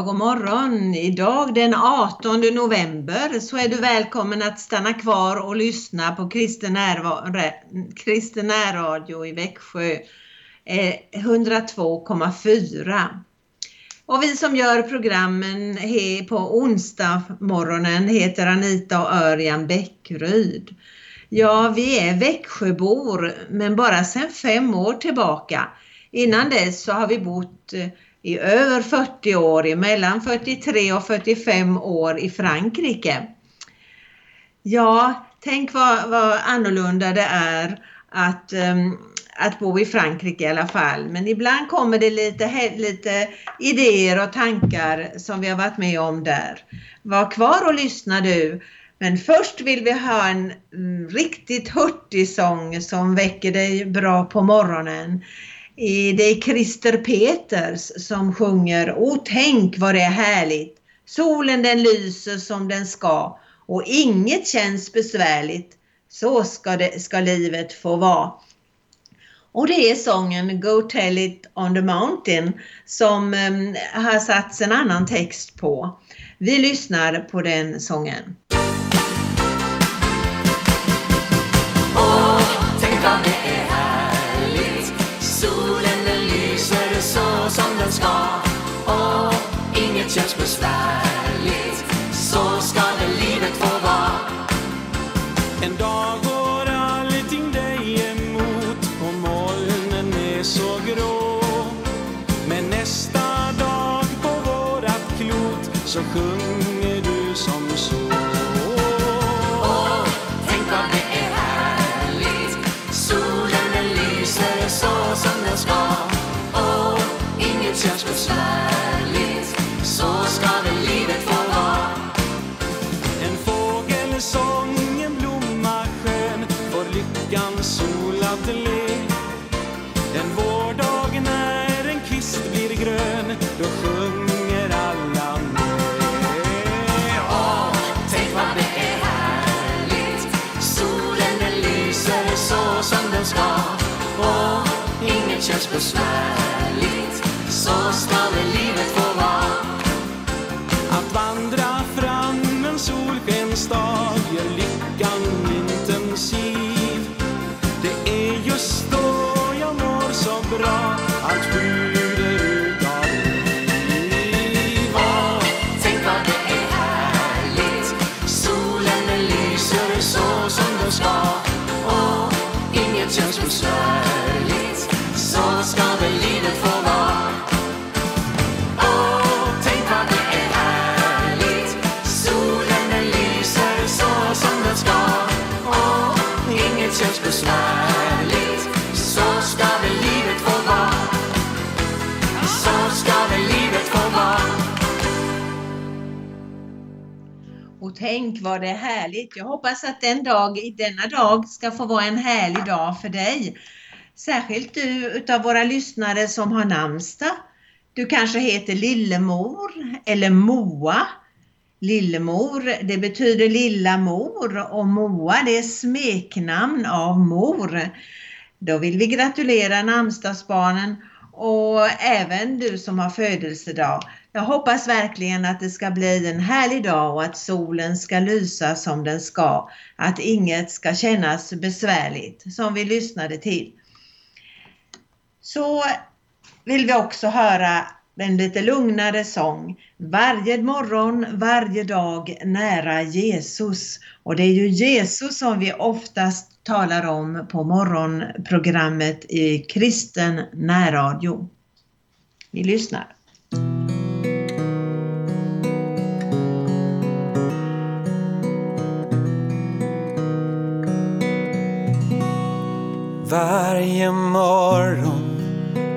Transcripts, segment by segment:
Ja, god morgon! Idag den 18 november så är du välkommen att stanna kvar och lyssna på Kristen närradio i Växjö eh, 102,4. Och vi som gör programmen på onsdag morgonen heter Anita och Örjan Bäckryd. Ja, vi är Växjöbor men bara sedan fem år tillbaka. Innan dess så har vi bott eh, i över 40 år, i mellan 43 och 45 år i Frankrike. Ja, tänk vad, vad annorlunda det är att, um, att bo i Frankrike i alla fall. Men ibland kommer det lite, lite idéer och tankar som vi har varit med om där. Var kvar och lyssna du. Men först vill vi ha en mm, riktigt hurtig sång som väcker dig bra på morgonen. Det är Christer Peters som sjunger O tänk vad det är härligt. Solen den lyser som den ska och inget känns besvärligt. Så ska, det, ska livet få vara. Och det är sången Go tell it on the mountain som um, har satts en annan text på. Vi lyssnar på den sången. Känns besvärligt Så ska väl livet få vara. En dag går allting dig emot. Och molnen är så grå. Men nästa dag på vårat klot så sjunger det känns besvärligt. Så ska väl livet få vara. Att vandra fram en solskensdag gör lyckan tänk vad det är härligt. Jag hoppas att den dag, i denna dag ska få vara en härlig dag för dig. Särskilt du utav våra lyssnare som har namnsdag. Du kanske heter Lillemor eller Moa. Lillemor, det betyder lilla mor och Moa det är smeknamn av mor. Då vill vi gratulera namnsdagsbarnen och även du som har födelsedag. Jag hoppas verkligen att det ska bli en härlig dag och att solen ska lysa som den ska. Att inget ska kännas besvärligt som vi lyssnade till. Så vill vi också höra en lite lugnare sång. Varje morgon, varje dag nära Jesus. Och det är ju Jesus som vi oftast talar om på morgonprogrammet i kristen närradio. Vi lyssnar. Varje morgon,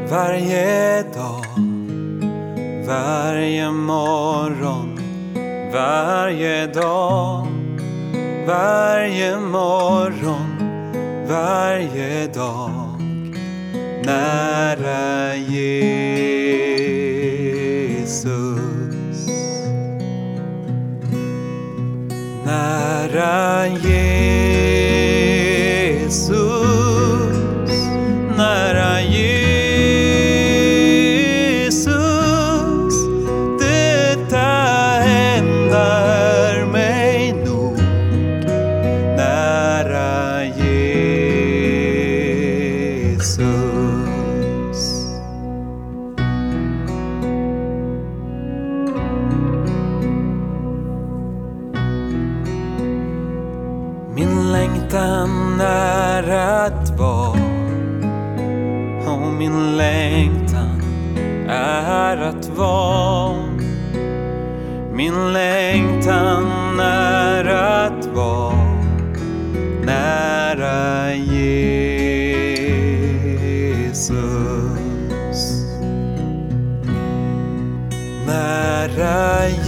varje dag varje morgon, varje dag Varje morgon, varje dag Nära Jesus. Nära Jesus. Min längtan är att vara och min längtan är att vara. Min längtan är att vara nära Jesus. Nära Jesus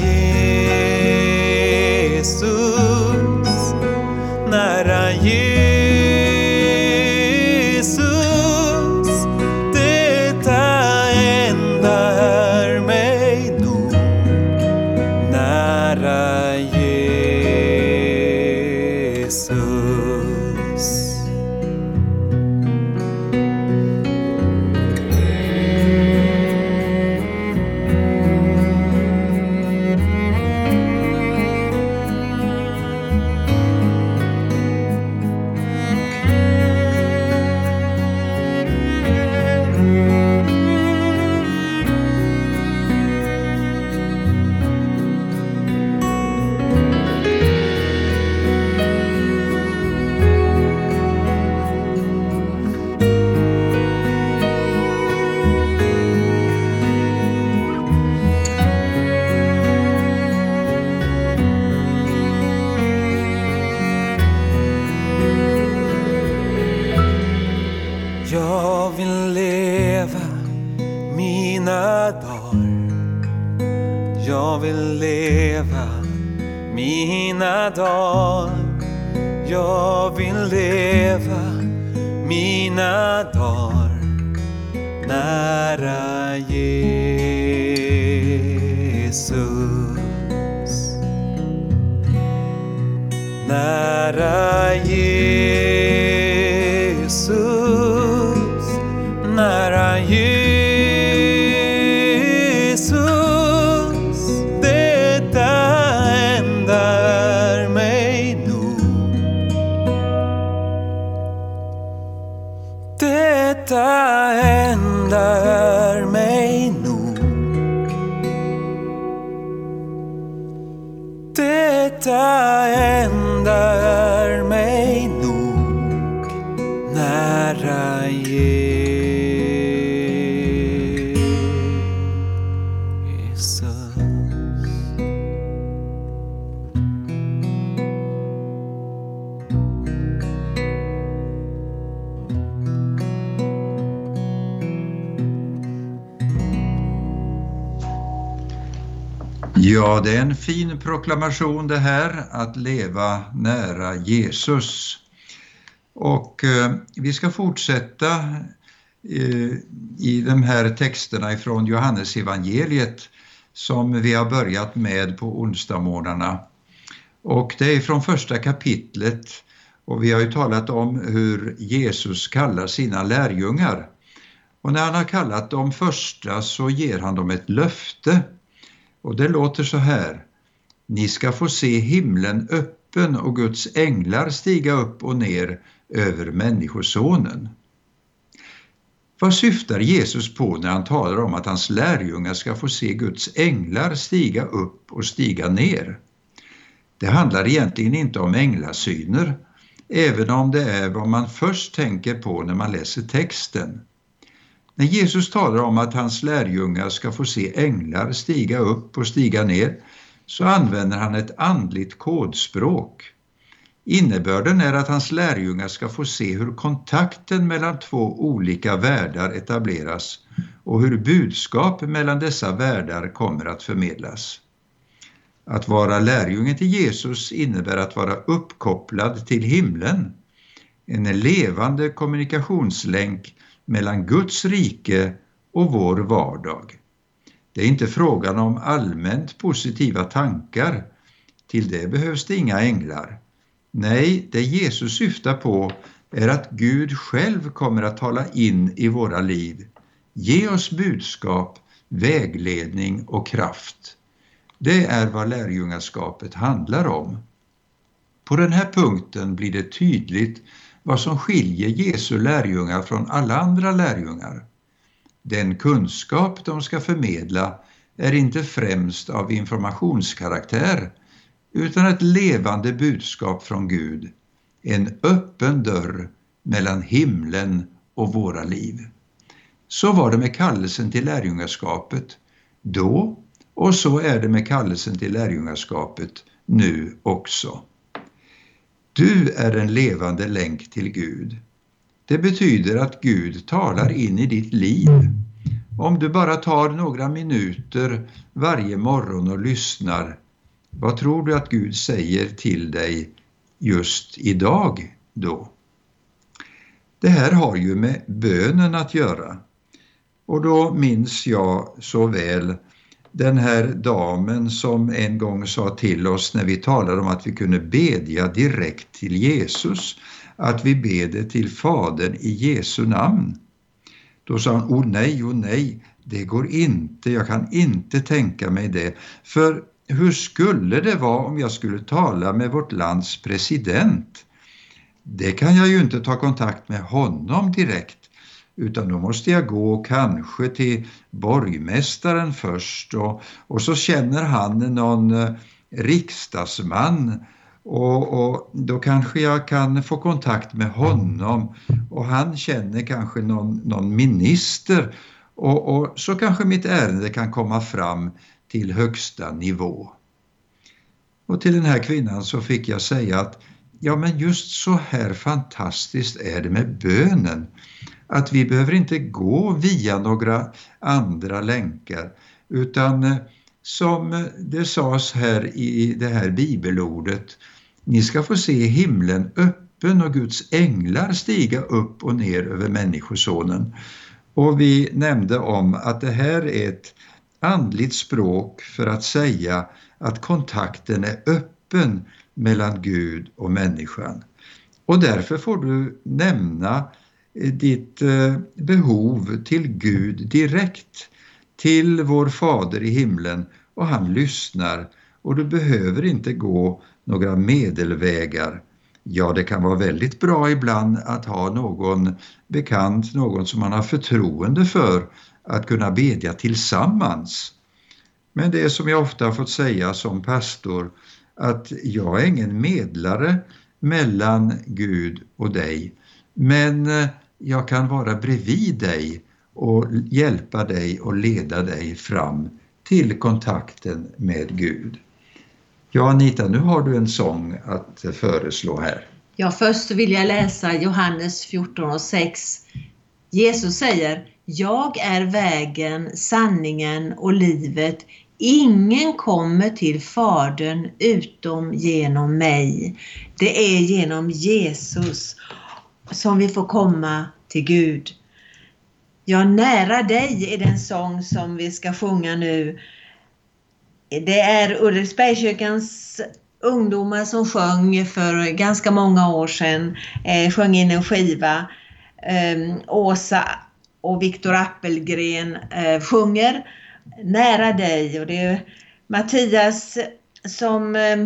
Jesus. Nära Ja, det är en fin proklamation det här, att leva nära Jesus. Och eh, vi ska fortsätta eh, i de här texterna ifrån Johannes evangeliet som vi har börjat med på onsdagsmorgnarna. Och det är från första kapitlet och vi har ju talat om hur Jesus kallar sina lärjungar. Och när han har kallat de första så ger han dem ett löfte. Och det låter så här. Ni ska få se himlen öppen och Guds änglar stiga upp och ner över Människosonen. Vad syftar Jesus på när han talar om att hans lärjungar ska få se Guds änglar stiga upp och stiga ner? Det handlar egentligen inte om änglasyner, även om det är vad man först tänker på när man läser texten. När Jesus talar om att hans lärjungar ska få se änglar stiga upp och stiga ner så använder han ett andligt kodspråk. Innebörden är att hans lärjungar ska få se hur kontakten mellan två olika världar etableras och hur budskap mellan dessa världar kommer att förmedlas. Att vara lärjungen till Jesus innebär att vara uppkopplad till himlen, en levande kommunikationslänk mellan Guds rike och vår vardag. Det är inte frågan om allmänt positiva tankar, till det behövs det inga änglar. Nej, det Jesus syftar på är att Gud själv kommer att tala in i våra liv, ge oss budskap, vägledning och kraft. Det är vad lärjungaskapet handlar om. På den här punkten blir det tydligt vad som skiljer Jesu lärjungar från alla andra lärjungar. Den kunskap de ska förmedla är inte främst av informationskaraktär utan ett levande budskap från Gud, en öppen dörr mellan himlen och våra liv. Så var det med kallelsen till lärjungaskapet. då och så är det med kallelsen till lärjungaskapet nu också. Du är en levande länk till Gud. Det betyder att Gud talar in i ditt liv. Om du bara tar några minuter varje morgon och lyssnar, vad tror du att Gud säger till dig just idag då? Det här har ju med bönen att göra. Och då minns jag så väl den här damen som en gång sa till oss när vi talade om att vi kunde bedja direkt till Jesus, att vi beder till Fadern i Jesu namn. Då sa hon, oh nej, oh nej, det går inte, jag kan inte tänka mig det. För hur skulle det vara om jag skulle tala med vårt lands president? Det kan jag ju inte ta kontakt med honom direkt utan då måste jag gå kanske till borgmästaren först och, och så känner han någon eh, riksdagsman och, och, då kanske jag kan få kontakt med honom och han känner kanske någon, någon minister och, och så kanske mitt ärende kan komma fram till högsta nivå. Och till den här kvinnan så fick jag säga att ja men just så här fantastiskt är det med bönen att vi behöver inte gå via några andra länkar utan eh, som det sades här i det här bibelordet, ni ska få se himlen öppen och Guds änglar stiga upp och ner över Människosonen. Och vi nämnde om att det här är ett andligt språk för att säga att kontakten är öppen mellan Gud och människan. Och därför får du nämna Eh, ditt eh, behov till Gud direkt, till vår Fader i himlen och han lyssnar och du behöver inte gå några medelvägar. Ja, det kan vara väldigt bra ibland att ha någon bekant, någon som man har förtroende för att kunna bedja tillsammans. Men det är som jag ofta har fått säga som pastor att jag är ingen medlare mellan Gud och dig. Men eh, jag kan vara bredvid dig och hjälpa dig och leda dig fram till kontakten med Gud. Ja, Anita, nu har du en sång att föreslå här. Ja, först vill jag läsa Johannes 14 och 6. Jesus säger Jag är vägen, sanningen och livet. Ingen kommer till Fadern utom genom mig. Det är genom Jesus som vi får komma till Gud. Ja, nära dig är den sång som vi ska sjunga nu. Det är Ulriksbergskyrkans ungdomar som sjöng för ganska många år sedan, eh, sjöng in en skiva. Eh, Åsa och Viktor Appelgren eh, sjunger Nära dig och det är Mattias som eh,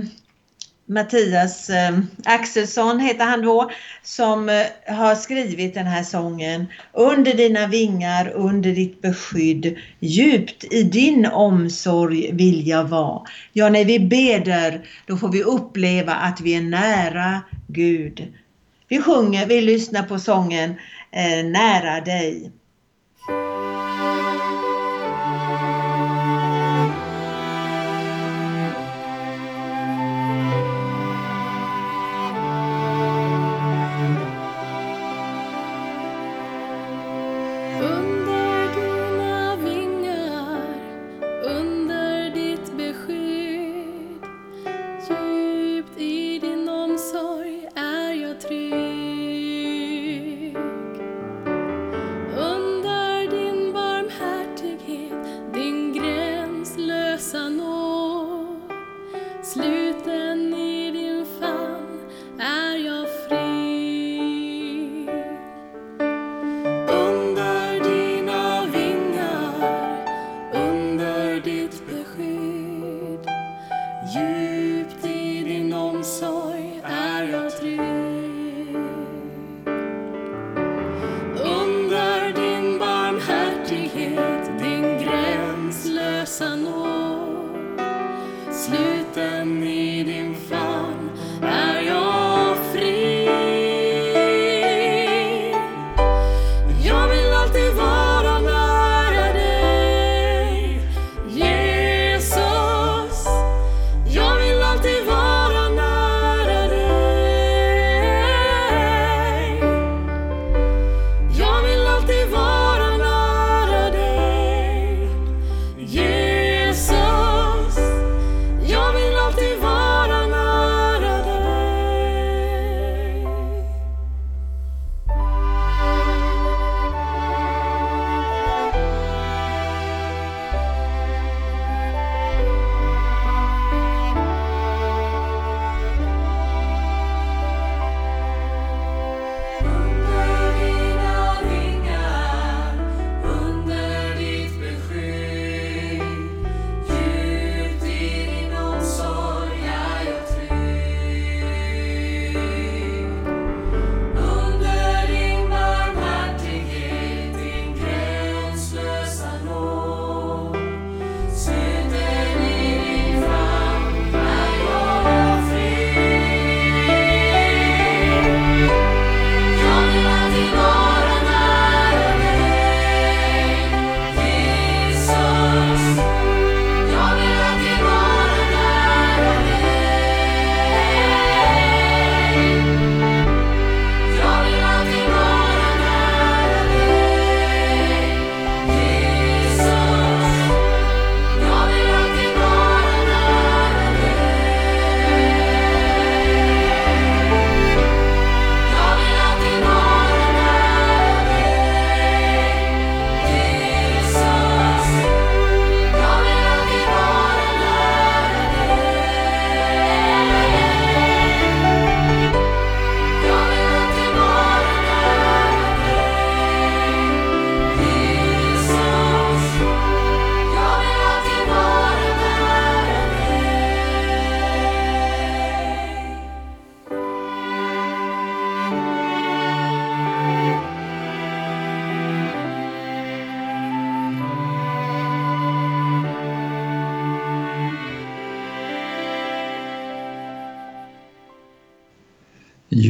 Mattias eh, Axelsson heter han då, som eh, har skrivit den här sången. Under dina vingar, under ditt beskydd, djupt i din omsorg vill jag vara. Ja, när vi beder, då får vi uppleva att vi är nära Gud. Vi sjunger, vi lyssnar på sången eh, Nära dig.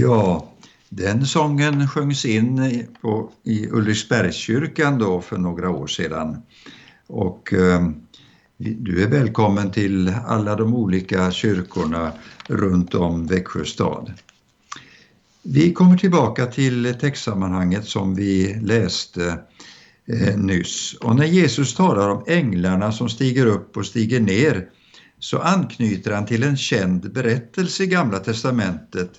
Ja, den sången sjöngs in i- på, i Ulriksbergskyrkan då för några år sedan. Och eh, du är välkommen till alla de olika kyrkorna runt om Växjö stad. Vi kommer tillbaka till textsammanhanget som vi läste eh, nyss. Och när Jesus talar om änglarna som stiger upp och stiger ner så anknyter han till en känd berättelse i Gamla testamentet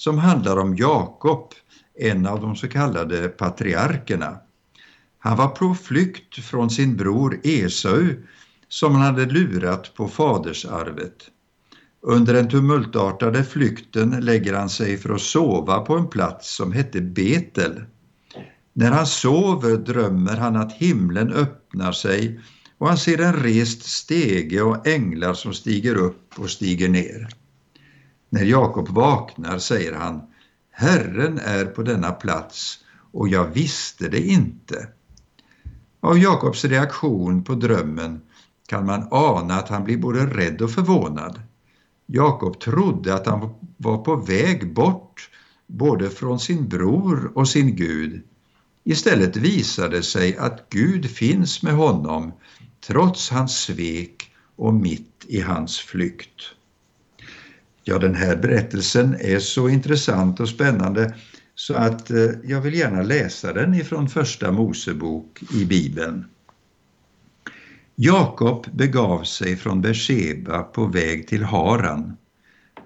som handlar om Jakob, en av de så kallade patriarkerna. Han var på flykt från sin bror Esau som han hade lurat på fadersarvet. Under den tumultartade flykten lägger han sig för att sova på en plats som hette Betel. När han sover drömmer han att himlen öppnar sig och han ser en rest stege och änglar som stiger upp och stiger ner. När Jakob vaknar säger han Herren är på denna plats och jag visste det inte. Av Jakobs reaktion på drömmen kan man ana att han blir både rädd och förvånad. Jakob trodde att han var på väg bort både från sin bror och sin Gud. Istället visade det sig att Gud finns med honom trots hans svek och mitt i hans flykt. Ja, den här berättelsen är så intressant och spännande så att eh, jag vill gärna läsa den ifrån första Mosebok i Bibeln. Jakob begav sig från Beersheba på väg till Haran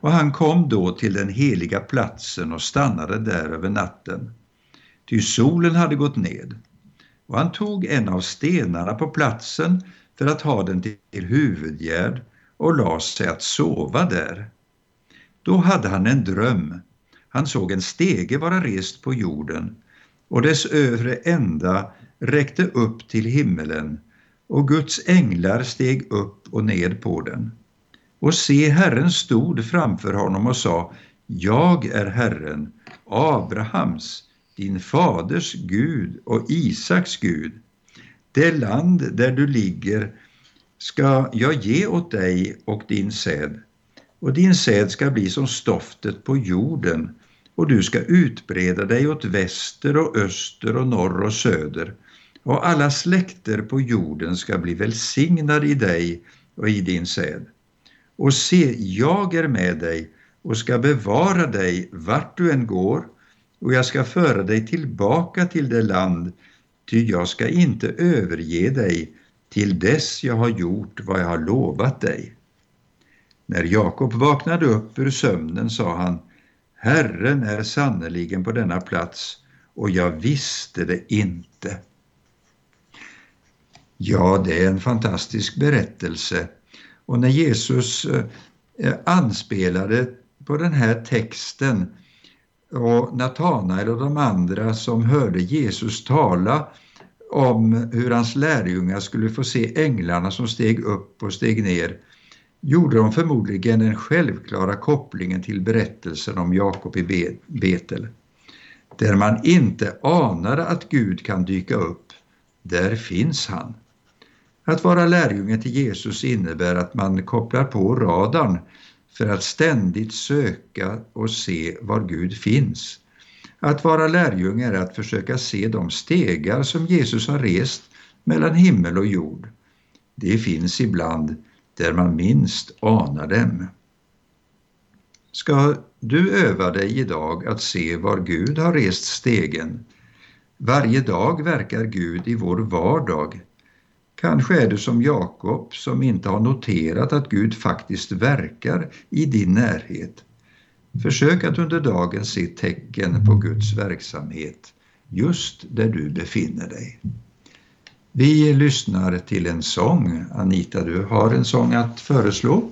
och han kom då till den heliga platsen och stannade där över natten. Ty solen hade gått ned och han tog en av stenarna på platsen för att ha den till huvudgärd och lade sig att sova där. Då hade han en dröm. Han såg en stege vara rest på jorden och dess övre ända räckte upp till himmelen och Guds änglar steg upp och ned på den. Och se, Herren stod framför honom och sa, Jag är Herren, Abrahams, din faders Gud och Isaks Gud. Det land där du ligger ska jag ge åt dig och din säd, och din säd ska bli som stoftet på jorden, och du ska utbreda dig åt väster och öster och norr och söder, och alla släkter på jorden ska bli välsignade i dig och i din säd. Och se, jag är med dig och ska bevara dig vart du än går, och jag ska föra dig tillbaka till det land, ty jag ska inte överge dig till dess jag har gjort vad jag har lovat dig. När Jakob vaknade upp ur sömnen sa han, Herren är sannerligen på denna plats och jag visste det inte. Ja, det är en fantastisk berättelse. Och när Jesus eh, eh, anspelade på den här texten och Natanael och de andra som hörde Jesus tala om hur hans lärjungar skulle få se änglarna som steg upp och steg ner gjorde de förmodligen den självklara kopplingen till berättelsen om Jakob i Betel. Där man inte anade att Gud kan dyka upp, där finns han. Att vara lärjunge till Jesus innebär att man kopplar på radarn för att ständigt söka och se var Gud finns. Att vara lärjunge är att försöka se de stegar som Jesus har rest mellan himmel och jord. Det finns ibland där man minst anar dem. Ska du öva dig idag att se var Gud har rest stegen? Varje dag verkar Gud i vår vardag. Kanske är du som Jakob som inte har noterat att Gud faktiskt verkar i din närhet. Försök att under dagen se tecken på Guds verksamhet just där du befinner dig. Vi lyssnar till en sång. Anita, du har en sång att föreslå.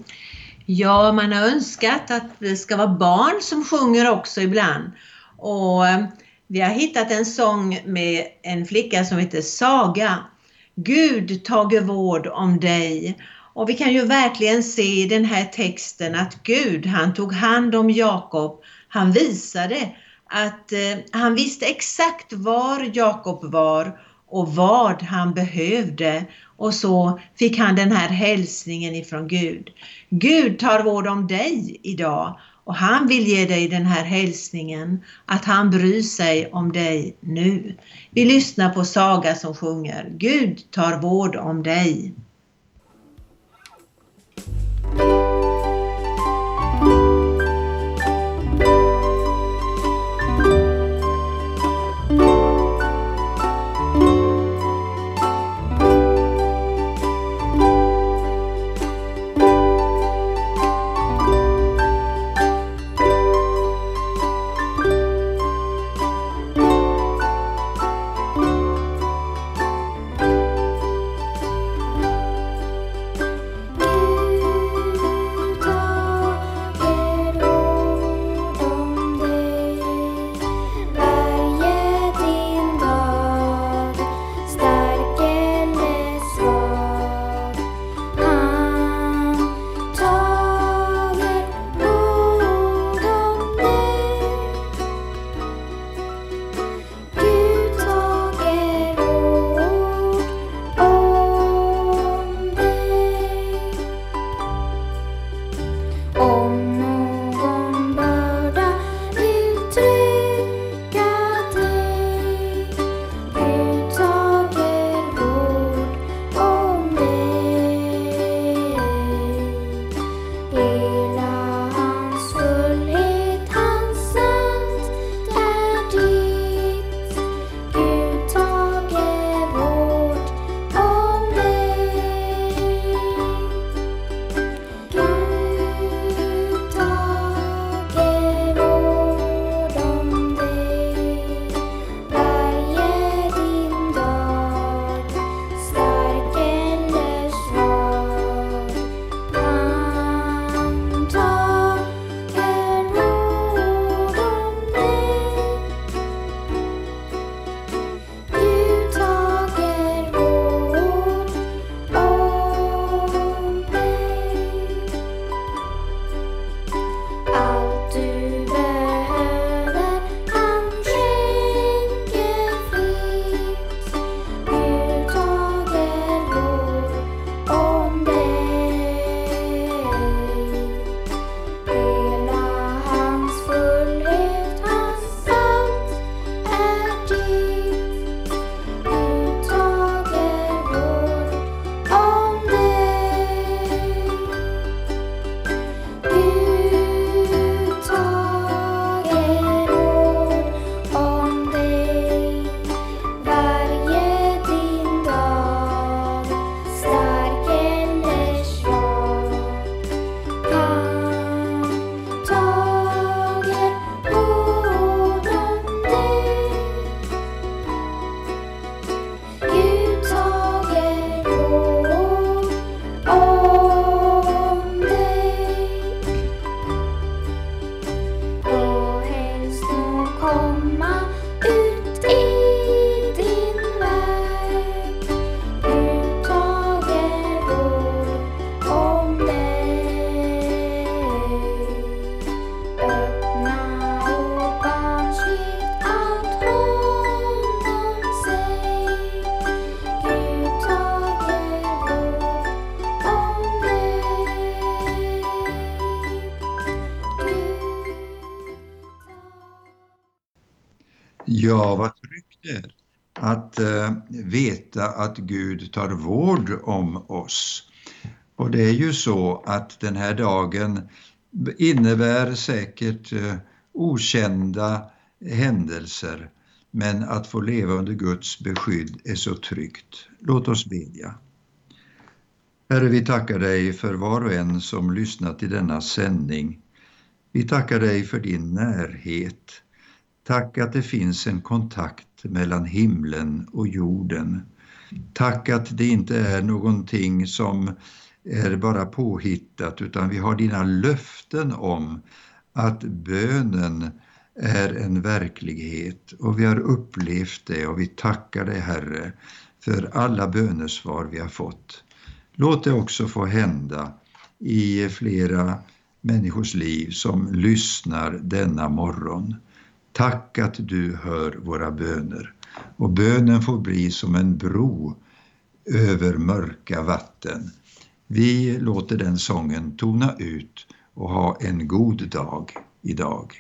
Ja, man har önskat att det ska vara barn som sjunger också ibland. Och eh, vi har hittat en sång med en flicka som heter Saga. Gud tage vård om dig. Och vi kan ju verkligen se i den här texten att Gud, han tog hand om Jakob. Han visade att eh, han visste exakt var Jakob var och vad han behövde. Och så fick han den här hälsningen ifrån Gud. Gud tar vård om dig idag Och han vill ge dig den här hälsningen att han bryr sig om dig nu. Vi lyssnar på Saga som sjunger Gud tar vård om dig. Veta att Gud tar vård om oss. Och det är ju så att den här dagen innebär säkert eh, okända händelser, men att få leva under Guds beskydd är så tryggt. Låt oss bedja. Herre, vi tackar dig för var och en som lyssnat till denna sändning. Vi tackar dig för din närhet. Tack att det finns en kontakt mellan himlen och jorden. Tack att det inte är någonting som är bara påhittat utan vi har dina löften om att bönen är en verklighet och vi har upplevt det och vi tackar dig Herre för alla bönesvar vi har fått. Låt det också få hända i flera människors liv som lyssnar denna morgon. Tack att du hör våra böner och bönen får bli som en bro över mörka vatten. Vi låter den sången tona ut och ha en god dag idag.